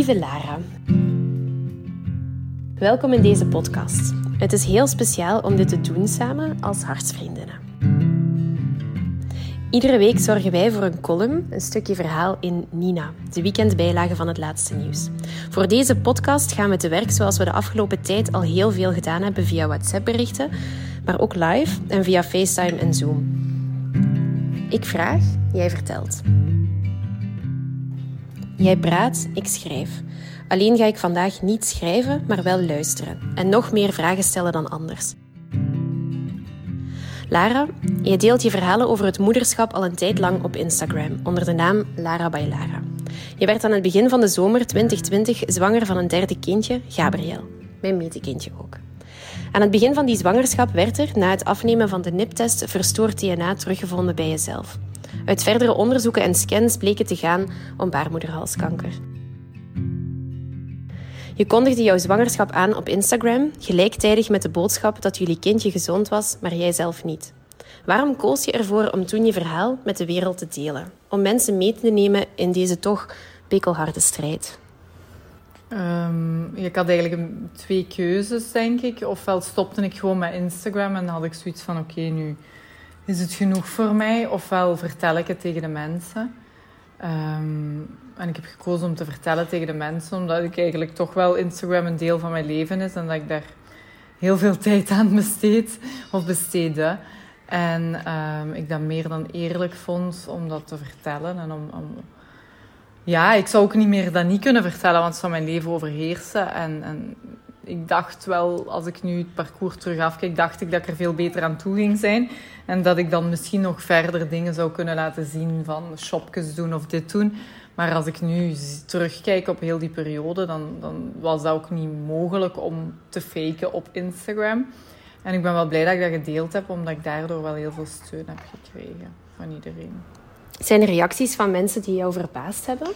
Lieve Lara. Welkom in deze podcast. Het is heel speciaal om dit te doen samen als hartsvriendinnen. Iedere week zorgen wij voor een column, een stukje verhaal in Nina, de weekendbijlage van het laatste nieuws. Voor deze podcast gaan we te werk zoals we de afgelopen tijd al heel veel gedaan hebben via WhatsApp-berichten, maar ook live en via FaceTime en Zoom. Ik vraag, jij vertelt. Jij praat, ik schrijf. Alleen ga ik vandaag niet schrijven, maar wel luisteren en nog meer vragen stellen dan anders. Lara, je deelt je verhalen over het moederschap al een tijd lang op Instagram onder de naam Lara by Lara. Je werd aan het begin van de zomer 2020 zwanger van een derde kindje, Gabriel. Mijn metekindje ook. Aan het begin van die zwangerschap werd er, na het afnemen van de NIP-test, verstoord DNA teruggevonden bij jezelf. Uit verdere onderzoeken en scans bleek het te gaan om baarmoederhalskanker. Je kondigde jouw zwangerschap aan op Instagram, gelijktijdig met de boodschap dat jullie kindje gezond was, maar jij zelf niet. Waarom koos je ervoor om toen je verhaal met de wereld te delen? Om mensen mee te nemen in deze toch pikkelharde strijd? Um, ik had eigenlijk twee keuzes, denk ik. Ofwel stopte ik gewoon met Instagram en dan had ik zoiets van: oké, nu is het genoeg voor mij. Ofwel vertel ik het tegen de mensen. Um, en ik heb gekozen om te vertellen tegen de mensen, omdat ik eigenlijk toch wel Instagram een deel van mijn leven is en dat ik daar heel veel tijd aan besteed of besteedde. En um, ik dat meer dan eerlijk vond om dat te vertellen. En om, om, ja, ik zou ook niet meer dat niet kunnen vertellen, want het zou mijn leven overheersen. En, en ik dacht wel, als ik nu het parcours terug afkijk, dacht ik dat ik er veel beter aan toe ging zijn. En dat ik dan misschien nog verder dingen zou kunnen laten zien van shopjes doen of dit doen. Maar als ik nu terugkijk op heel die periode, dan, dan was dat ook niet mogelijk om te faken op Instagram. En ik ben wel blij dat ik dat gedeeld heb, omdat ik daardoor wel heel veel steun heb gekregen van iedereen. Zijn er reacties van mensen die jou verbaasd hebben?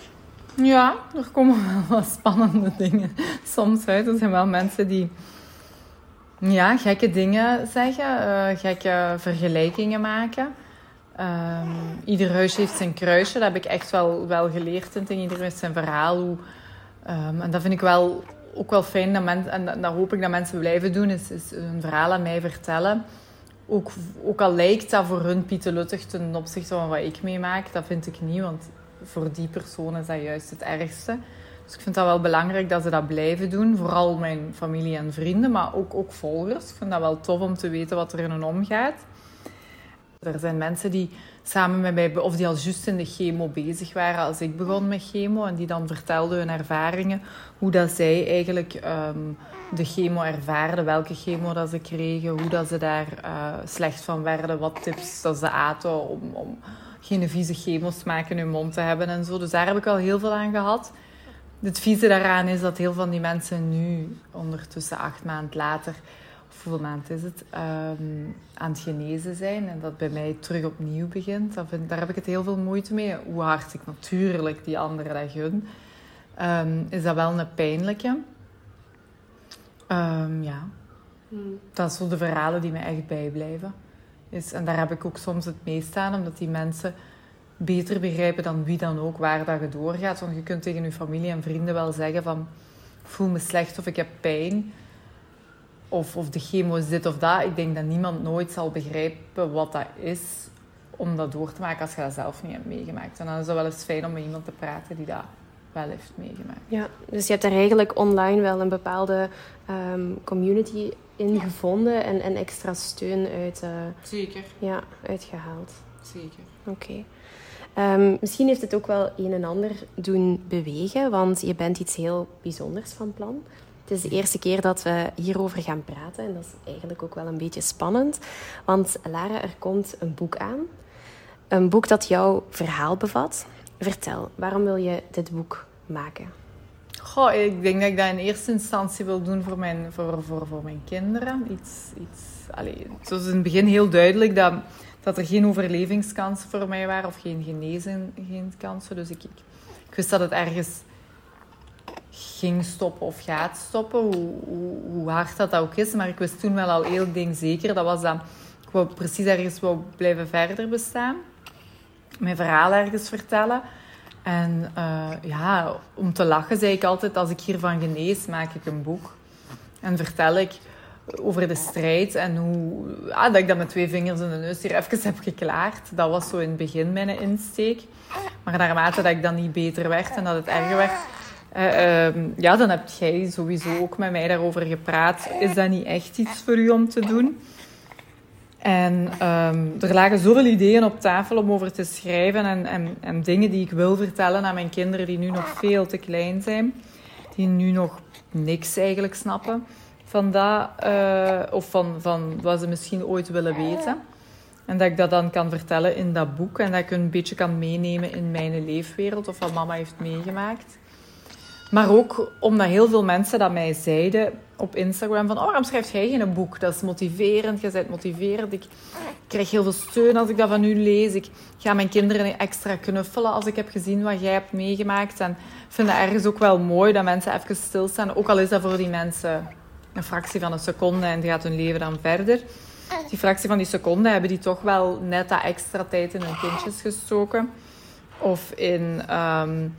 Ja, er komen wel wat spannende dingen soms uit. Er zijn wel mensen die ja, gekke dingen zeggen, uh, gekke vergelijkingen maken. Um, ieder huis heeft zijn kruisje. Dat heb ik echt wel, wel geleerd. In ieder huis zijn verhaal. Hoe, um, en dat vind ik wel, ook wel fijn. Dat mensen, en dat, hoop ik dat mensen blijven doen. Is, is een verhaal aan mij vertellen. Ook, ook al lijkt dat voor hun pieteluttig ten opzichte van wat ik meemaak. Dat vind ik niet. Want voor die persoon is dat juist het ergste. Dus ik vind dat wel belangrijk dat ze dat blijven doen. Vooral mijn familie en vrienden, maar ook, ook volgers. Ik vind dat wel tof om te weten wat er in hen omgaat. Er zijn mensen die samen met mij, of die al juist in de chemo bezig waren als ik begon met chemo. En die dan vertelden hun ervaringen, hoe dat zij eigenlijk um, de chemo ervaarden, welke chemo dat ze kregen, hoe dat ze daar uh, slecht van werden, wat tips dat ze aten om, om geen vieze chemosmaak in hun mond te hebben en zo. Dus daar heb ik al heel veel aan gehad. Het vieze daaraan is dat heel veel van die mensen nu, ondertussen acht maanden later, hoeveel maand is het, um, aan het genezen zijn. En dat bij mij terug opnieuw begint. Vind, daar heb ik het heel veel moeite mee. Hoe hard ik natuurlijk die anderen dat gun. Um, is dat wel een pijnlijke. Um, ja. Hmm. Dat zijn zo de verhalen die me echt bijblijven. Is, en daar heb ik ook soms het meest aan, omdat die mensen beter begrijpen dan wie dan ook waar dat je doorgaat. Want je kunt tegen je familie en vrienden wel zeggen van... voel me slecht of ik heb pijn of, of de chemo is dit of dat. Ik denk dat niemand nooit zal begrijpen wat dat is om dat door te maken als je dat zelf niet hebt meegemaakt. En dan is het wel eens fijn om met iemand te praten die dat wel heeft meegemaakt. Ja, dus je hebt daar eigenlijk online wel een bepaalde ehm, community in gevonden en, en extra steun uit, uh, Zeker. Ja, uitgehaald. Zeker. Oké. Ehm, misschien heeft het ook wel een en ander doen bewegen, want je bent iets heel bijzonders van plan. Het is de eerste keer dat we hierover gaan praten en dat is eigenlijk ook wel een beetje spannend. Want Lara, er komt een boek aan. Een boek dat jouw verhaal bevat. Vertel, waarom wil je dit boek maken? Goh, ik denk dat ik dat in eerste instantie wil doen voor mijn, voor, voor, voor mijn kinderen. Iets, iets, allez, het was in het begin heel duidelijk dat, dat er geen overlevingskansen voor mij waren of geen genezingskansen. Dus ik, ik, ik wist dat het ergens ging stoppen of gaat stoppen, hoe, hoe, hoe, hard dat ook is. Maar ik wist toen wel al één ding zeker, dat was dat ik wou precies ergens wou blijven verder bestaan. Mijn verhaal ergens vertellen. En uh, ja, om te lachen zei ik altijd, als ik hiervan genees, maak ik een boek. En vertel ik over de strijd en hoe ah, dat ik dat met twee vingers in de neus hier even heb geklaard. Dat was zo in het begin mijn insteek. Maar naarmate dat ik dan niet beter werd en dat het erger werd, uh, uh, ja, dan heb jij sowieso ook met mij daarover gepraat. Is dat niet echt iets voor u om te doen? En um, er lagen zoveel ideeën op tafel om over te schrijven en, en, en, dingen die ik wil vertellen aan mijn kinderen die nu nog veel te klein zijn, die nu nog niks eigenlijk snappen van dat, uh, of van, van wat ze misschien ooit willen weten. En dat ik dat dan kan vertellen in dat boek en dat ik een beetje kan meenemen in mijn leefwereld of wat mama heeft meegemaakt. Maar ook omdat heel veel mensen dat mij zeiden op Instagram van... Oh, waarom schrijf jij geen boek? Dat is motiverend, je bent motiverend. Ik krijg heel veel steun als ik dat van u lees. Ik ga mijn kinderen extra knuffelen als ik heb gezien wat jij hebt meegemaakt. En vind het ergens ook wel mooi dat mensen even stilstaan. Ook al is dat voor die mensen een fractie van een seconde en gaat hun leven dan verder. Die fractie van die seconde hebben die toch wel net dat extra tijd in hun kindjes gestoken. Of in... Um,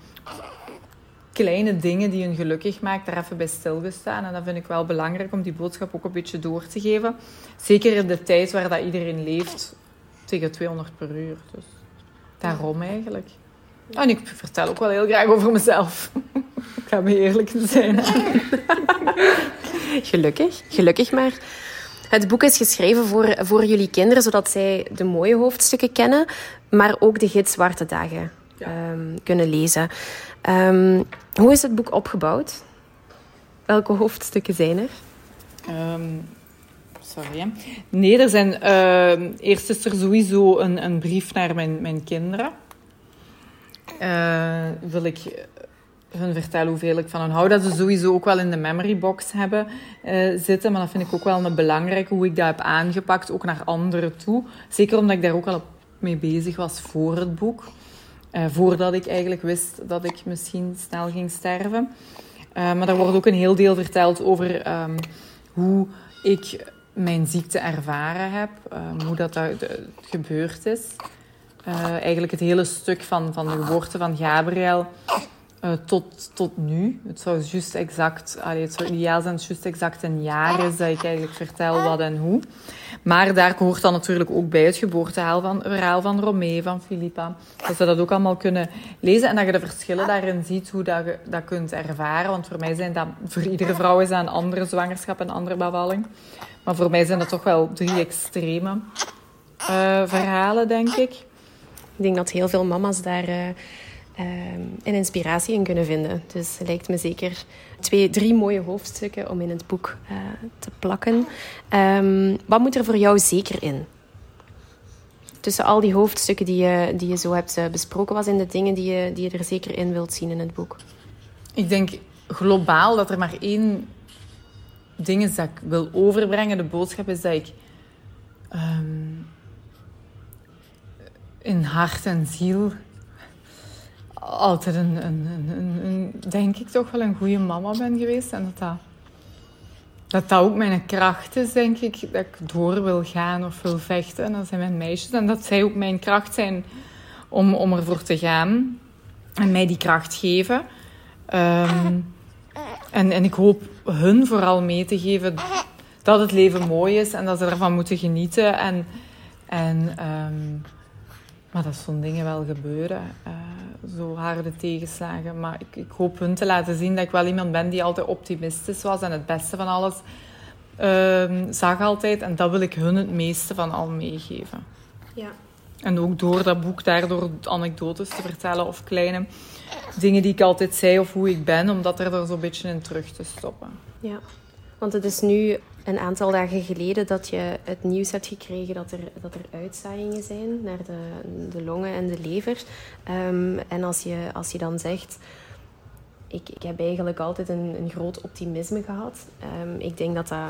kleine dingen die hun gelukkig maakt, daar even bij stilgestaan. En dat vind ik wel belangrijk om die boodschap ook een beetje door te geven. Zeker in de tijd waar dat iedereen leeft tegen 200 per uur. Dus daarom eigenlijk. En ik vertel ook wel heel graag over mezelf. ik ga me eerlijk zijn. gelukkig, gelukkig maar. Het boek is geschreven voor, voor jullie kinderen, zodat zij de mooie hoofdstukken kennen, maar ook de gids Zwarte Dagen um, kunnen lezen. Um, hoe is het boek opgebouwd? Welke hoofdstukken zijn er? Um, sorry. Nee, er zijn... Uh, eerst is er sowieso een, een brief naar mijn, mijn kinderen. Uh, wil ik hun vertellen hoeveel ik van hen hou. Dat ze sowieso ook wel in de memory box hebben uh, zitten. Maar dat vind ik ook wel een belangrijke, hoe ik dat heb aangepakt, ook naar anderen toe. Zeker omdat ik daar ook al mee bezig was voor het boek. Uh, voordat ik eigenlijk wist dat ik misschien snel ging sterven. Uh, maar daar wordt ook een heel deel verteld over um, hoe ik mijn ziekte ervaren heb, um, hoe dat, dat gebeurd is. Eigenlijk het hele stuk van, van de geboorte van Gabriel uh, tot, tot nu. Het zou juist exact, allee, het zou ideaal zijn, juist exact een jaar is dat ik eigenlijk vertel wat en hoe. Maar daar hoort dan natuurlijk ook bij het geboorteverhaal van, van Romee, van Filippa. Dat ze dat ook allemaal kunnen lezen en dat je de verschillen daarin ziet, hoe dat je dat kunt ervaren. Want voor mij zijn dat, voor iedere vrouw is dat een andere zwangerschap, een andere bevalling. Maar voor mij zijn dat toch wel drie extreme uh, verhalen, denk ik. Ik denk dat heel veel mama's daar... Uh ehm, inspiratie in kunnen vinden. Dus het lijkt me zeker twee, drie mooie hoofdstukken om in het boek uh, te plakken. Um, wat moet er voor jou zeker in? Tussen al die hoofdstukken die je, die je zo hebt uh, besproken, wat zijn de dingen die je, die je er zeker in wilt zien in het boek? Ik denk globaal dat er maar één ding is dat ik wil overbrengen. De boodschap is dat ik um, in hart en ziel altijd een, een, een, denk ik toch wel een goede mama ben geweest. En dat dat, dat ook mijn kracht is, denk ik. Dat ik door wil gaan of wil vechten. En dat zijn mijn meisjes. En dat zij ook mijn kracht zijn om, om ervoor te gaan. En mij die kracht geven. Um, en, en ik hoop hun vooral mee te geven dat het leven mooi is. En dat ze ervan moeten genieten. En, en um, maar dat zo'n dingen wel gebeuren. Uh, zo harde tegenslagen. Maar ik, ik, hoop hun te laten zien dat ik wel iemand ben die altijd optimistisch was en het beste van alles uh, zag altijd. En dat wil ik hun het meeste van al meegeven. Ja. En ook door dat boek daardoor anekdotes te vertellen of kleine dingen die ik altijd zei of hoe ik ben, om dat er zo'n beetje in terug te stoppen. Ja, want het is nu een aantal dagen geleden dat je het nieuws hebt gekregen dat er, dat er uitzaaiingen zijn naar de, de longen en de lever. Um, en als je, als je dan zegt, ik, ik heb eigenlijk altijd een, een groot optimisme gehad. Um, ik denk dat dat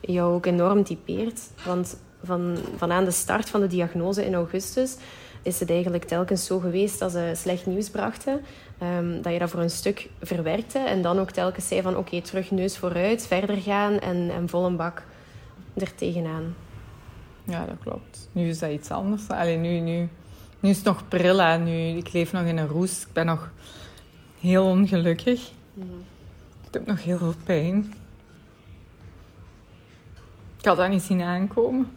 jou ook enorm typeert. Want van, van aan de start van de diagnose in augustus is het eigenlijk telkens zo geweest dat ze slecht nieuws brachten. Um, dat je dat voor een stuk verwerkte en dan ook telkens zei van oké, terug neus vooruit, verder gaan en, en vol een bak er tegenaan. Ja, dat klopt. Nu is dat iets anders. Alleen nu, nu Nu is het nog pril, hè. Nu, ik leef nog in een roes. Ik ben nog heel ongelukkig. Ik heb nog heel veel pijn. Ik had dat niet zien aankomen.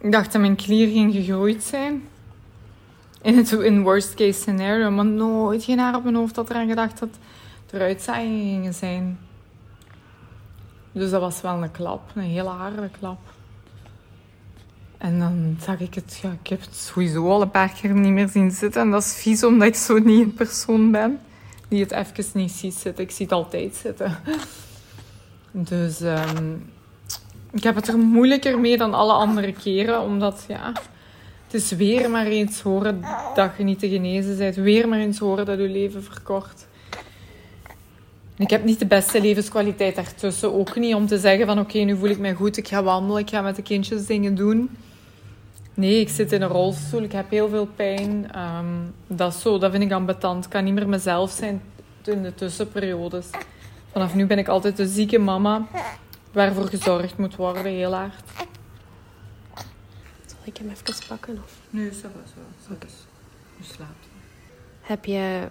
Ik dacht dat mijn klier ging gegroeid zijn. In het in worst case scenario. Maar nooit geen haar op mijn hoofd had eraan gedacht dat er uitzaaiingen gingen zijn. Dus dat was wel een klap. Een hele harde klap. En dan zag ik het, ja, ik heb het sowieso al een paar keer niet meer zien zitten. En dat is vies omdat ik zo niet een persoon ben die het even niet ziet zitten. Ik zie het altijd zitten. Dus ehm, ik heb het er moeilijker mee dan alle andere keren, omdat ja, het is weer maar eens horen dat je niet te genezen bent. Weer maar eens horen dat je leven verkort. Ik heb niet de beste levenskwaliteit daartussen. Ook niet om te zeggen van oké, nu voel ik me goed, ik ga wandelen, ik ga met de kindjes dingen doen. Nee, ik zit in een rolstoel, ik heb heel veel pijn. Ehm, dat is zo, dat vind ik ambetant. Ik kan niet meer mezelf zijn in de tussenperiodes. Vanaf nu ben ik altijd de zieke mama waarvoor gezorgd moet worden, heel hard. Ik hem even pakken? Of? Nee, dat was zo. Oké. Je slaapt. Heb je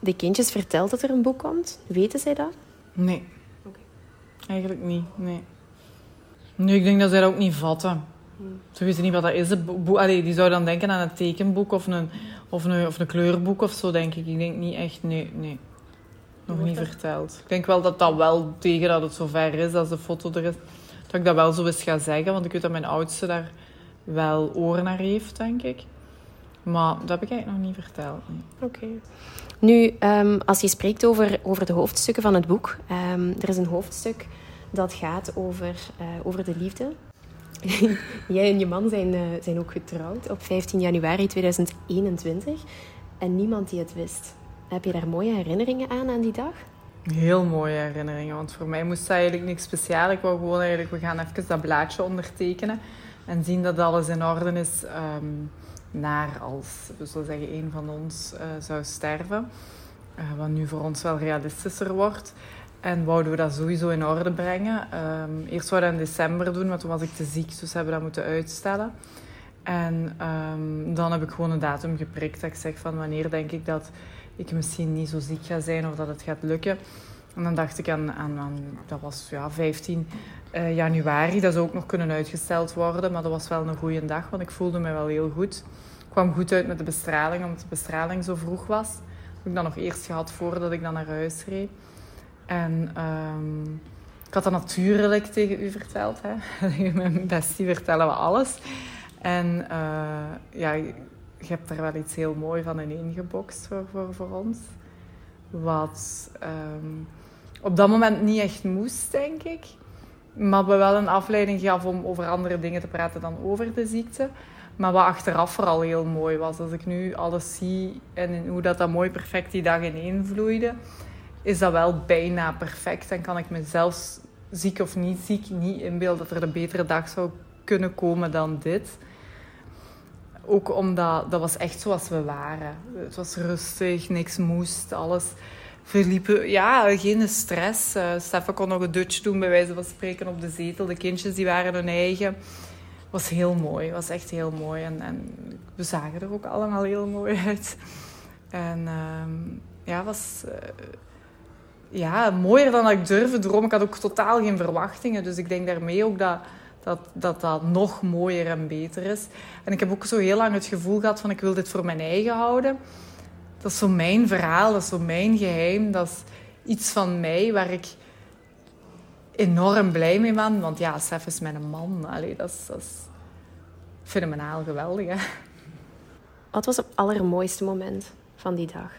de kindjes verteld dat er een boek komt? Weten zij dat? Nee. Eigenlijk niet, nee. Nu, ik denk dat zij dat ook niet vatten. Ze weten niet wat dat is. Allee, die zouden dan denken aan een tekenboek of een, of, een, of een kleurboek of zo, denk ik. Ik denk niet echt, nee, nee. Nog niet verteld. Ik denk wel dat dat wel tegen dat het zover is, als de foto er is, dat ik dat wel zo eens ga zeggen. Want ik weet dat mijn oudste daar wel oren naar heeft, denk ik. Maar dat heb ik eigenlijk nog niet verteld. Oké. Nu, ehm, als je spreekt over, over de hoofdstukken van het boek, um, er is een hoofdstuk dat gaat over, uh, over de liefde. Jij en je man zijn, uh, zijn ook getrouwd op 15 januari 2021 en niemand die het wist. Heb je daar mooie herinneringen aan, aan die dag? Heel mooie herinneringen, want voor mij moest dat eigenlijk niks speciaals. Ik wou gewoon eigenlijk, we gaan even dat blaadje ondertekenen en zien dat alles in orde is um, naar als, we zullen zeggen, een van ons uh, zou sterven. Uh, wat nu voor ons wel realistischer wordt. En wouden we dat sowieso in orde brengen. Um, eerst wouden we dat in december doen, maar toen was ik te ziek, dus hebben we dat moeten uitstellen. En um, dan heb ik gewoon een datum geprikt dat ik zeg van wanneer denk ik dat ik misschien niet zo ziek ga zijn of dat het gaat lukken. En dan dacht ik aan, aan, dat was ja, 15 uh, eh, januari, dat zou ook nog kunnen uitgesteld worden, maar dat was wel een goede dag, want ik voelde me wel heel goed. Ik kwam goed uit met de bestraling, omdat de bestraling zo vroeg was. Dat heb ik dan nog eerst gehad voordat ik dan naar huis reed. En um, ik had dat natuurlijk tegen u verteld. Hè? Mijn bestie vertellen we alles. En uh, ja, je hebt er wel iets heel mooi van ineengeboxt voor, voor, voor ons. Wat um, op dat moment niet echt moest, denk ik. Maar we wel een afleiding gaf om over andere dingen te praten dan over de ziekte. Maar wat achteraf vooral heel mooi was. Als ik nu alles zie en hoe dat, dat mooi perfect die dag ineenvloeide, is dat wel bijna perfect. En kan ik mezelf, ziek of niet ziek, niet inbeelden dat er een betere dag zou kunnen komen dan dit. Ook omdat dat was echt zoals we waren. Het was rustig, niks moest, alles verliep. Ja, geen stress. Uh, Stefan kon nog een Dutch doen, bij wijze van spreken, op de zetel. De kindjes die waren hun eigen. Was heel mooi, was echt heel mooi. En, en we zagen er ook allemaal heel mooi uit. En uh, ja, was... Uh, ja, mooier dan ik durfde dromen. Ik had ook totaal geen verwachtingen. Dus ik denk daarmee ook dat dat, dat dat nog mooier en beter is. En ik heb ook zo heel lang het gevoel gehad van ik wil dit voor mijn eigen houden. Dat is zo mijn verhaal, dat is zo mijn geheim. Dat is iets van mij waar ik enorm blij mee ben. Want ja, Sef is mijn man. Allee, dat, is, dat is fenomenaal geweldig. Hè? Wat was het allermooiste moment van die dag?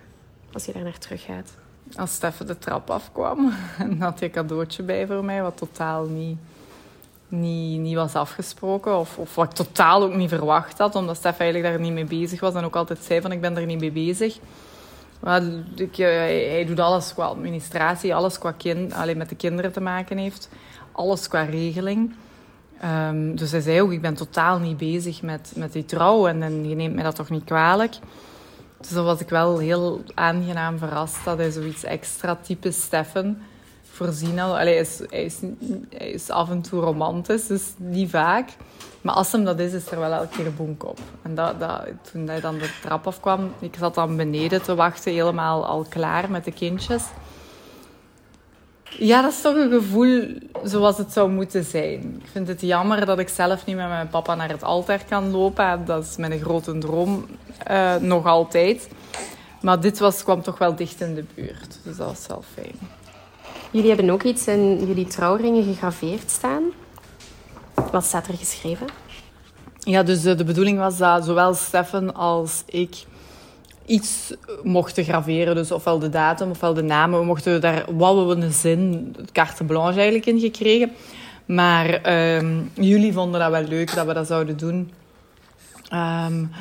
Als je daar naar terug gaat. Als Stefan de trap afkwam en had hij een cadeautje bij voor mij, wat totaal niet niet, niet was afgesproken. Of, of wat ik totaal ook niet verwacht had. Omdat Stef eigenlijk daar niet mee bezig was. En ook altijd zei van ik ben er niet mee bezig. Maar ik, eh, hij doet alles qua administratie. Alles qua kind, alleen met de kinderen te maken heeft. Alles qua regeling. Um, dus hij zei ook, ik ben totaal niet bezig met, met die trouw. En, en je neemt mij dat toch niet kwalijk. Dus dan was ik wel heel aangenaam verrast dat hij zoiets extra type Steffen voorzien al. Allee, hij, is, hij, is, af en toe romantisch, dus niet vaak. Maar als hem dat is, is er wel elke keer boek op. En dat, dat, toen hij dan de trap afkwam, ik zat dan beneden te wachten, helemaal al klaar met de kindjes. Ja, dat is toch een gevoel zoals het zou moeten zijn. Ik vind het jammer dat ik zelf niet met mijn papa naar het altaar kan lopen. Dat is mijn grote droom, uh, nog altijd. Maar dit was, kwam toch wel dicht in de buurt. Dus dat was wel fijn. Jullie hebben ook iets in jullie trouwringen gegraveerd staan. Wat staat er geschreven? Ja, dus de, bedoeling was dat zowel Stefan als ik iets mochten graveren. Dus ofwel de datum ofwel de namen. We mochten daar wat we een zin, carte blanche eigenlijk in gekregen. Maar um, jullie vonden dat wel leuk dat we dat zouden doen. Um,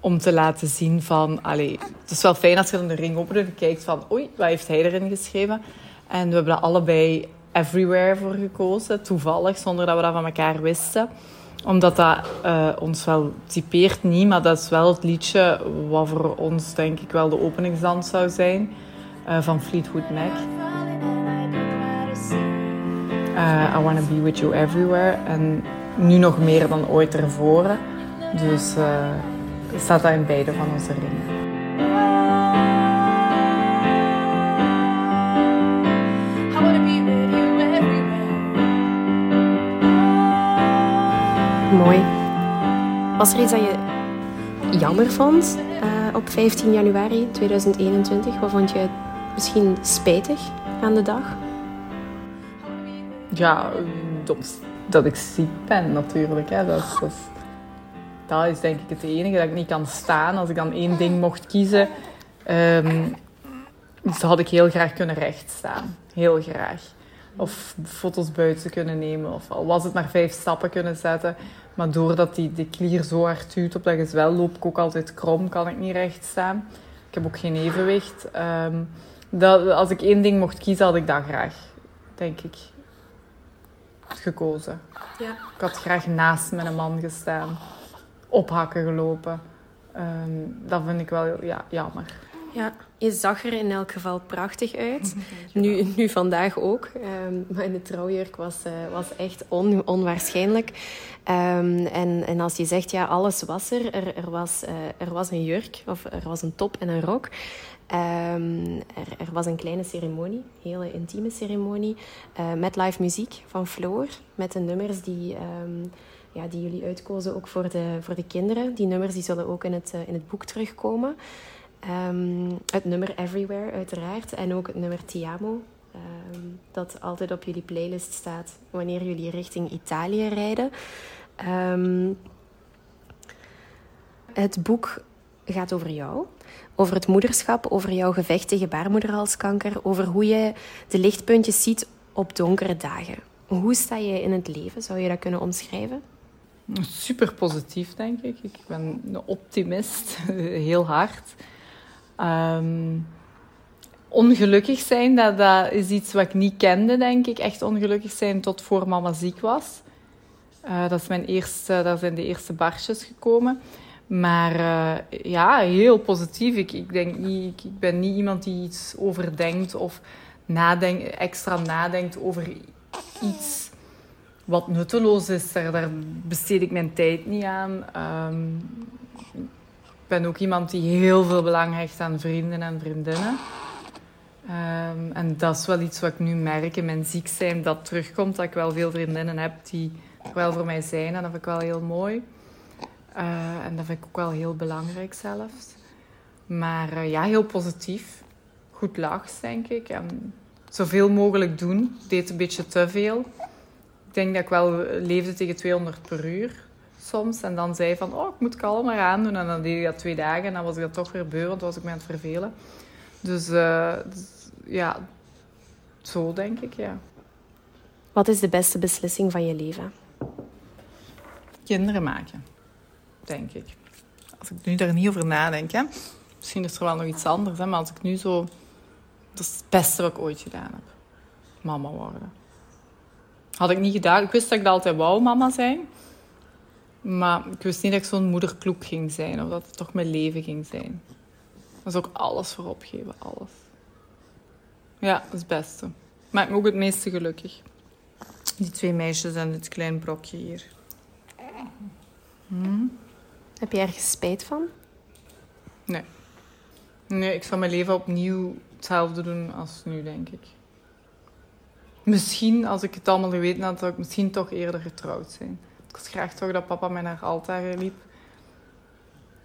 om te laten zien van... Allee, het is wel fijn als je dan de ring opent en kijkt van... Oei, wat heeft hij erin geschreven? En we hebben dat allebei everywhere voor gekozen. Toevallig, zonder dat we dat van elkaar wisten. Omdat dat uh, ons wel typeert niet. Maar dat is wel het liedje wat voor ons denk ik wel de openingsdans zou zijn. Uh, van Fleetwood Mac. Uh, I Wanna Be With You Everywhere. En nu nog meer dan ooit ervoor. Dus staat dat in beide van onze ringen. Mooi. Was er iets dat je jammer vond uh, op 15 januari 2021? Wat vond je misschien spijtig aan de dag? Ja, dat, dat ik ziek ben natuurlijk. Hè. Dat, is denk ik het enige dat ik niet kan staan. Als ik dan één ding mocht kiezen, um, had ik heel graag kunnen rechtstaan. Heel graag. Of foto's buiten kunnen nemen. Of al was het maar vijf stappen kunnen zetten. Maar doordat die, die klier zo hard duwt op dat gezwel, loop ik ook altijd krom. Kan ik niet recht staan. Ik heb ook geen evenwicht. Um, dat, als ik één ding mocht kiezen, had ik dat graag. Denk ik. Gekozen. Ja. Ik had graag naast mijn man gestaan ophakken gelopen. Um, dat vind ik wel ja, jammer. Ja, je zag er in elk geval prachtig uit. Nu, nu vandaag ook. Um, maar in de trouwjurk was, uh, was echt on, onwaarschijnlijk. Um, en, en als je zegt, ja, alles was er. Er, er, was, uh, er was een jurk, of er was een top en een rok. Um, er, er, was een kleine ceremonie, een hele intieme ceremonie, uh, met live muziek van Floor. Met de nummers die ja, die jullie uitkozen ook voor de, voor de kinderen. Die nummers die zullen ook in het, uh, in het boek terugkomen. Um, het nummer Everywhere uiteraard en ook het nummer Tiamo. Um, dat altijd op jullie playlist staat wanneer jullie richting Italië rijden. Um, het boek gaat over jou, over het moederschap, over jouw gevecht tegen baarmoederhalskanker, over hoe je de lichtpuntjes ziet op donkere dagen. Hoe sta je in het leven? Zou je dat kunnen omschrijven? Super positief, denk ik. Ik ben een optimist, heel hard. Um, ongelukkig zijn, dat, dat is iets wat ik niet kende, denk ik. Echt ongelukkig zijn tot voor mama ziek was. Uh, dat, is mijn eerste, daar zijn de eerste barsjes gekomen. Maar uh, ja, heel positief. Ik, ik, denk niet, ik, ik, ben niet iemand die iets overdenkt of nadenkt, extra nadenkt over iets wat nutteloos is. Daar, besteed ik mijn tijd niet aan. Ik ben ook iemand die heel veel belang hecht aan vrienden en vriendinnen. Um, en dat is wel iets wat ik nu merk in mijn ziek zijn, dat terugkomt. Dat ik wel veel vriendinnen heb die er wel voor mij zijn. En dat vind ik wel heel mooi. Uh, en dat vind ik ook wel heel belangrijk zelfs. Maar uh, ja, heel positief. Goed lachs, denk ik. En zoveel mogelijk doen. Deed een beetje te veel ik denk dat ik wel leefde tegen 200 per uur soms. En dan zei van, oh, ik moet kalmer aandoen. En dan deed ik dat twee dagen en dan was ik dat toch weer beu, want was ik me aan het vervelen. Dus, uh, dus, ja, zo denk ik, ja. Wat is de beste beslissing van je leven? Kinderen maken, denk ik. Als ik nu daar niet over nadenk, hè. Misschien is er wel nog iets anders, hè, maar als ik nu zo... Dat is het beste wat ik ooit gedaan heb. Mama worden. Had ik niet gedaan. Ik wist dat ik dat altijd wou mama zijn. Maar ik wist niet dat ik zo'n moederkloek ging zijn. Of dat het toch mijn leven ging zijn. Dat is ook alles voor opgeven. Alles. Ja, dat is het beste. Maakt me ook het meeste gelukkig. Die twee meisjes en dit klein brokje hier. Hmm. Heb je ergens spijt van? Nee. Nee, ik zou mijn leven opnieuw hetzelfde doen als nu, denk ik. Misschien, als ik het allemaal geweten had, zou ik misschien toch eerder getrouwd zijn. Was graag toch dat papa mij naar altaar liep.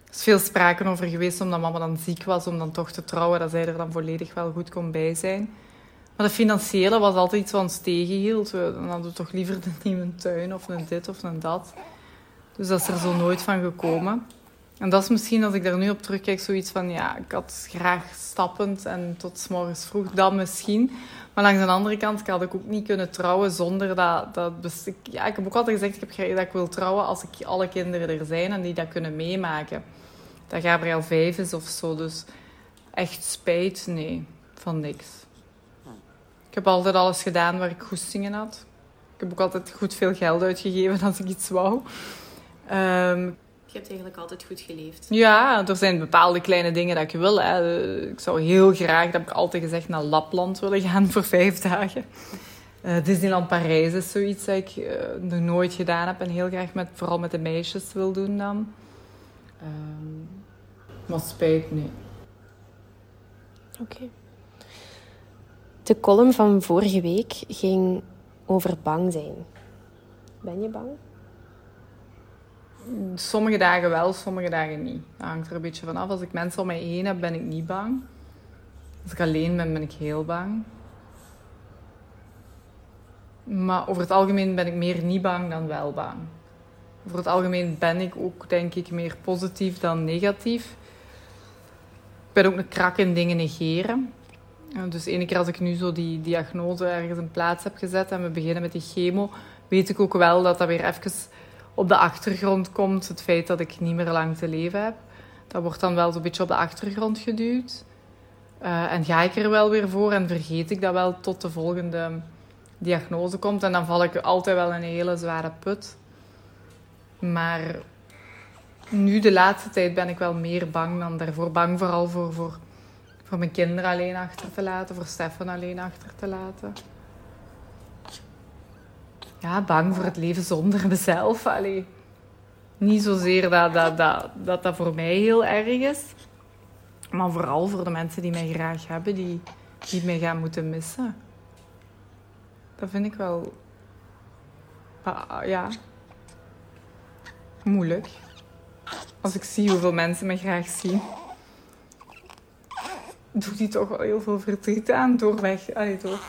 Er is veel sprake over geweest omdat mama dan ziek was om dan toch te trouwen. Dat zij er dan volledig wel goed kon bij zijn. Maar de financiële was altijd iets wat ons tegenhield. We, dan hadden we toch liever een nieuwe tuin of een dit of een dat. Dus dat is er zo nooit van gekomen. En dat is misschien, als ik daar nu op terugkijk, zoiets van... Ja, ik had graag stappend en tot morgens vroeg. Dat misschien. Maar langs de andere kant had ik ook niet kunnen trouwen zonder dat... dat dus ja, ik heb ook altijd gezegd ik heb, dat ik wil trouwen als ik alle kinderen er zijn en die dat kunnen meemaken. Dat Gabriel vijf is of zo. Dus echt spijt, nee, van niks. Ik heb altijd alles gedaan waar ik goestingen had. Ik heb ook altijd goed veel geld uitgegeven als ik iets wou. Um, je hebt eigenlijk altijd goed geleefd. Ja, er zijn bepaalde kleine dingen dat ik wil. Hè. Ik zou heel graag, dat heb ik altijd gezegd, naar Lapland willen gaan voor vijf dagen. Uh, Disneyland Parijs is zoiets dat ik uh, nog nooit gedaan heb en heel graag met, vooral met de meisjes wil doen dan. Um, maar spijt, nee. Oké. De column van vorige week ging over bang zijn. Ben je bang? Sommige dagen wel, sommige dagen niet. Dat hangt er een beetje van af. Als ik mensen om mij heen heb, ben ik niet bang. Als ik alleen ben, ben ik heel bang. Maar over het algemeen ben ik meer niet bang dan wel bang. Over het algemeen ben ik ook, denk ik, meer positief dan negatief. Ik ben ook een krak in dingen negeren. Dus ene keer als ik nu zo die diagnose ergens in plaats heb gezet en we beginnen met die chemo, weet ik ook wel dat dat weer even op de achtergrond komt. Het feit dat ik niet meer lang te leven heb. Dat wordt dan wel zo'n beetje op de achtergrond geduwd. Uh, en ga ik er wel weer voor en vergeet ik dat wel tot de volgende diagnose komt. En dan val ik altijd wel in een hele zware put. Maar nu, de laatste tijd, ben ik wel meer bang dan daarvoor. Bang vooral voor, voor, voor mijn kinderen alleen achter te laten, voor Stefan alleen achter te laten ja, bang voor het leven zonder mezelf. Allee, niet zozeer dat dat, dat, dat dat voor mij heel erg is. Maar vooral voor de mensen die mij graag hebben, die, die mij gaan moeten missen. Dat vind ik wel... Ja... Moeilijk. Als ik zie hoeveel mensen me graag zien... Doet die toch wel heel veel verdriet aan door weg... Allee, door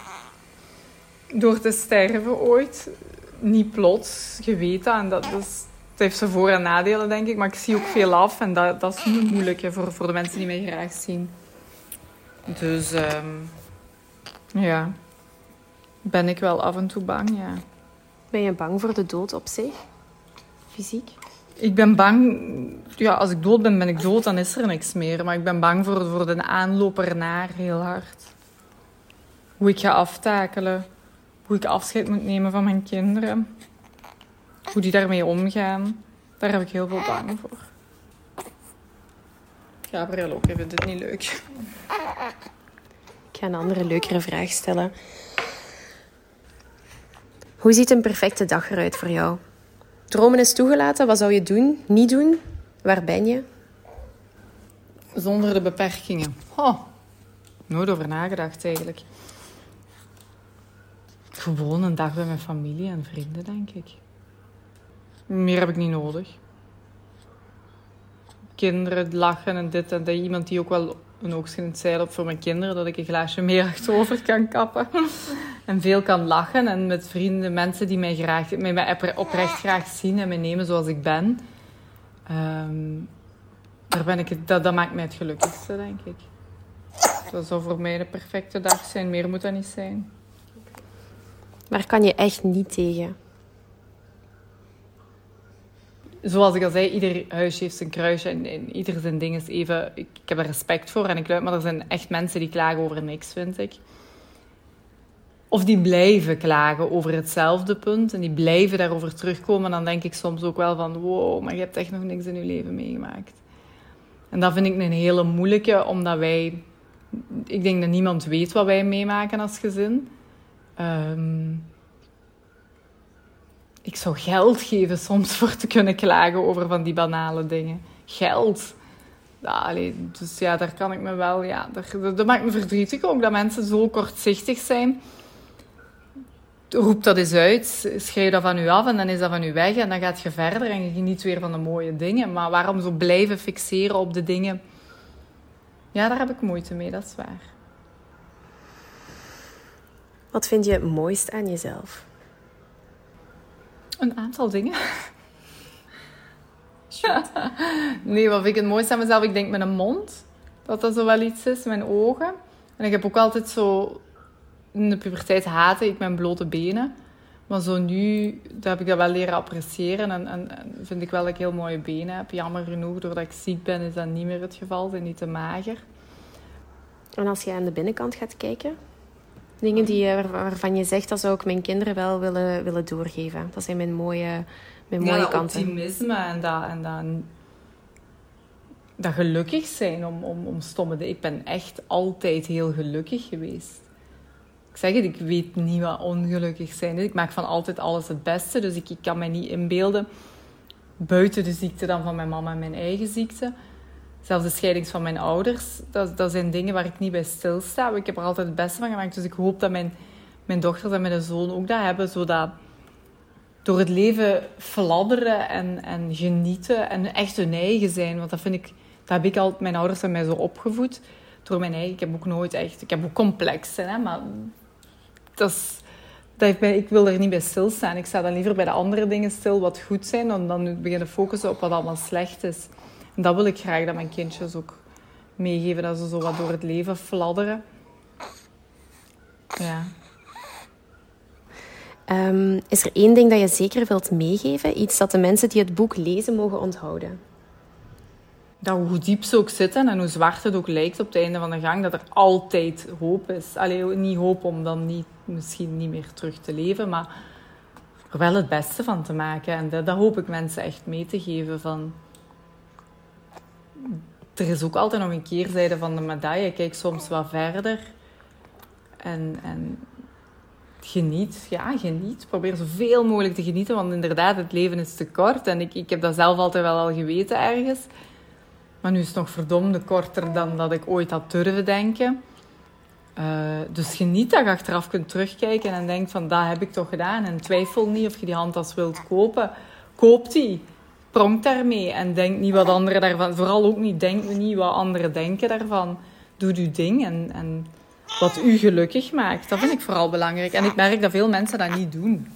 door te sterven ooit. Niet plots, je weet dat. En dat, is, het heeft zijn voor- en nadelen, denk ik. Maar ik zie ook veel af. En dat, dat is moeilijk hè, voor, voor de mensen die mij graag zien. Dus um, ja, ben ik wel af en toe bang, ja. Ben je bang voor de dood op zich? Fysiek? Ik ben bang... Ja, als ik dood ben, ben ik dood. Dan is er niks meer. Maar ik ben bang voor, voor de aanloop ernaar heel hard. Hoe ik ga aftakelen hoe ik afscheid moet nemen van mijn kinderen. Hoe die daarmee omgaan. Daar heb ik heel veel bang voor. Gabriel ook, ik vind dit niet leuk. Ik ga een andere, leukere vraag stellen. Hoe ziet een perfecte dag eruit voor jou? Dromen is toegelaten. Wat zou je doen, niet doen? Waar ben je? Zonder de beperkingen. Oh, nooit over nagedacht eigenlijk. Gewoon een dag bij mijn familie en vrienden, denk ik. Meer heb ik niet nodig. Kinderen lachen en dit en dat. Iemand die ook wel een oogst zeil op voor mijn kinderen, dat ik een glaasje meer achterover kan kappen. en veel kan lachen. En met vrienden, mensen die mij, graag, mij oprecht graag zien en mij nemen zoals ik ben. Um, daar ben ik, dat, dat maakt mij het gelukkigste, denk ik. Dat zou voor mij de perfecte dag zijn. Meer moet dat niet zijn. Waar kan je echt niet tegen? Zoals ik al zei, ieder huisje heeft zijn kruisje en, ieder zijn ding is even... Ik, heb er respect voor en ik luid, maar er zijn echt mensen die klagen over niks, vind ik. Of die blijven klagen over hetzelfde punt en die blijven daarover terugkomen. Dan denk ik soms ook wel van, wow, maar je hebt echt nog niks in je leven meegemaakt. En dat vind ik een hele moeilijke, omdat wij... Ik denk dat niemand weet wat wij meemaken als gezin. Um, ik zou geld geven soms voor te kunnen klagen over van die banale dingen. Geld. Ja, dus ja, daar kan ik me wel... Ja, dat, dat maakt me verdrietig ook, dat mensen zo kortzichtig zijn. Roep dat eens uit, schrijf dat van u af en dan is dat van u weg. En dan gaat je verder en je geniet weer van de mooie dingen. Maar waarom zo blijven fixeren op de dingen... Ja, daar heb ik moeite mee, dat is waar. Wat vind je het mooist aan jezelf? Een aantal dingen. nee, wat vind ik het mooiste aan mezelf? Ik denk mijn mond. Dat dat zo wel iets is. Mijn ogen. En ik heb ook altijd zo... In de puberteit haatte ik mijn blote benen. Maar zo nu dat heb ik dat wel leren appreciëren. En, en, vind ik wel dat ik heel mooie benen heb. Jammer genoeg, doordat ik ziek ben, is dat niet meer het geval. Ze zijn niet te mager. En als je aan de binnenkant gaat kijken? Dingen die, waarvan je zegt, dat zou ik mijn kinderen wel willen, willen doorgeven. Dat zijn mijn mooie, mijn mooie ja, kanten. optimisme en dat, en dat, dat gelukkig zijn om, om, om stomme dingen. Ik ben echt altijd heel gelukkig geweest. Ik zeg het, ik weet niet wat ongelukkig zijn is. Ik maak van altijd alles het beste. Dus ik, ik kan me niet inbeelden, buiten de ziekte dan van mijn mama en mijn eigen ziekte zelfs de scheiding van mijn ouders, dat, dat zijn dingen waar ik niet bij stilsta. Ik heb er altijd het beste van gemaakt. Dus ik hoop dat mijn, mijn dochters en mijn zoon ook dat hebben. Zodat door het leven fladderen en, en genieten en echt hun eigen zijn. Want dat vind ik, dat heb ik altijd, mijn ouders hebben mij zo opgevoed. Door mijn eigen, ik heb ook nooit echt, ik heb ook complexen, hè, maar dat is, dat ik wil er niet bij stilstaan. Ik sta dan liever bij de andere dingen stil wat goed zijn, dan dan beginnen focussen op wat allemaal slecht is. En dat wil ik graag dat mijn kindjes ook meegeven, dat ze zo wat door het leven fladderen. Ja. Um, is er één ding dat je zeker wilt meegeven? Iets dat de mensen die het boek lezen mogen onthouden? Dat hoe diep ze ook zitten en hoe zwart het ook lijkt op het einde van de gang, dat er altijd hoop is. Alleen niet hoop om dan niet, misschien niet meer terug te leven, maar er wel het beste van te maken. En dat, dat hoop ik mensen echt mee te geven. Van, er is ook altijd nog een keerzijde van de medaille. Kijk soms wat verder. En, en geniet. Ja, geniet. Probeer zoveel mogelijk te genieten. Want inderdaad, het leven is te kort. En ik, ik heb dat zelf altijd wel al geweten ergens. Maar nu is het nog verdomde korter dan dat ik ooit had durven denken. Uh, dus geniet dat je achteraf kunt terugkijken en denkt van, dat heb ik toch gedaan. En twijfel niet of je die handtas wilt kopen. Koop die pronk daarmee en denk niet wat anderen daarvan... Vooral ook niet, denk niet wat anderen denken daarvan. Doe je ding en, en wat u gelukkig maakt. Dat vind ik vooral belangrijk. En ik merk dat veel mensen dat niet doen.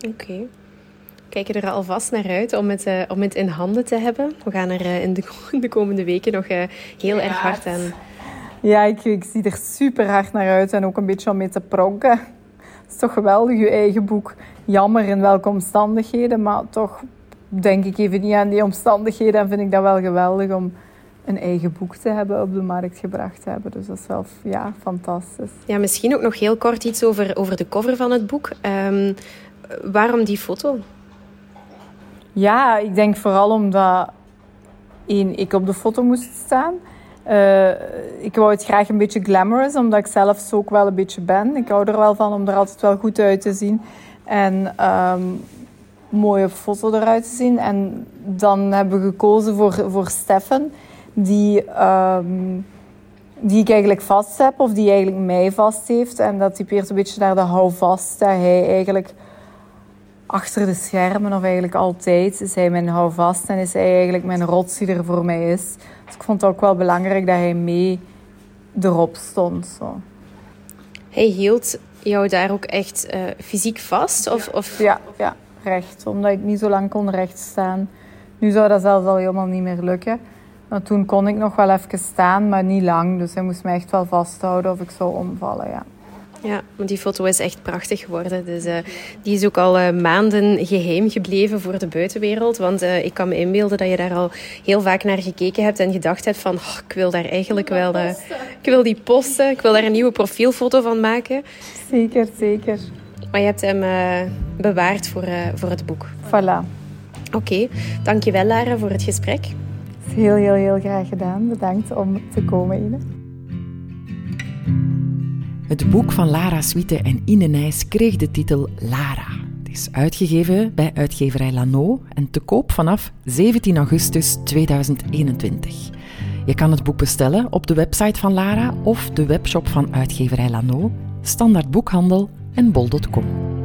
Oké. Okay. Kijk er alvast naar uit om het, uh, om het in handen te hebben. We gaan er uh, in de, de, komende weken nog uh, heel ja, erg hard aan... Ja, ik, ik, zie er super hard naar uit en ook een beetje om mee te pronken. Het is toch geweldig, je eigen boek jammer in welke omstandigheden, maar toch denk ik even niet aan die omstandigheden en vind ik dat wel geweldig om een eigen boek te hebben op de markt gebracht te hebben. Dus dat is wel ja, fantastisch. Ja, misschien ook nog heel kort iets over, over de cover van het boek. Um, waarom die foto? Ja, ik denk vooral omdat één, ik op de foto moest staan. Uh, ik wou het graag een beetje glamorous, omdat ik zelf zo ook wel een beetje ben. Ik hou er wel van om er altijd wel goed uit te zien. En um, mooie foto eruit te zien. En dan hebben we gekozen voor, voor Stefan, die, um, die ik eigenlijk vast heb, of die eigenlijk mij vast heeft. En dat typeert een beetje naar de houvast, dat hij eigenlijk achter de schermen, of eigenlijk altijd, is hij mijn houvast en is hij eigenlijk mijn rots die er voor mij is. Dus ik vond het ook wel belangrijk dat hij mee erop stond. Zo. Hij hield jou daar ook echt uh, fysiek vast? Of, of... Ja, ja, recht. Omdat ik niet zo lang kon recht staan. Nu zou dat zelfs al helemaal niet meer lukken. Maar toen kon ik nog wel even staan, maar niet lang. Dus hij moest me echt wel vasthouden of ik zou omvallen, ja. Ja, want die foto is echt prachtig geworden. Dus uh, die is ook al uh, maanden geheim gebleven voor de buitenwereld. Want uh, ik kan me inbeelden dat je daar al heel vaak naar gekeken hebt en gedacht hebt van... Oh, ik wil daar eigenlijk wel... ik wil die posten. Ik wil daar een nieuwe profielfoto van maken. Zeker, zeker. Maar je hebt hem bewaard voor, voor het boek. Voilà. Oké, okay. dankjewel Lara voor het gesprek. Heel, heel, heel graag gedaan. Bedankt om te komen, Ine. Het boek van Lara Suite en Ine Nijs kreeg de titel Lara. Het is uitgegeven bij uitgeverij Lano en te koop vanaf 17 augustus 2021. Je kan het boek bestellen op de website van Lara of de webshop van uitgeverij Lano, standaard boekhandel en bol.com.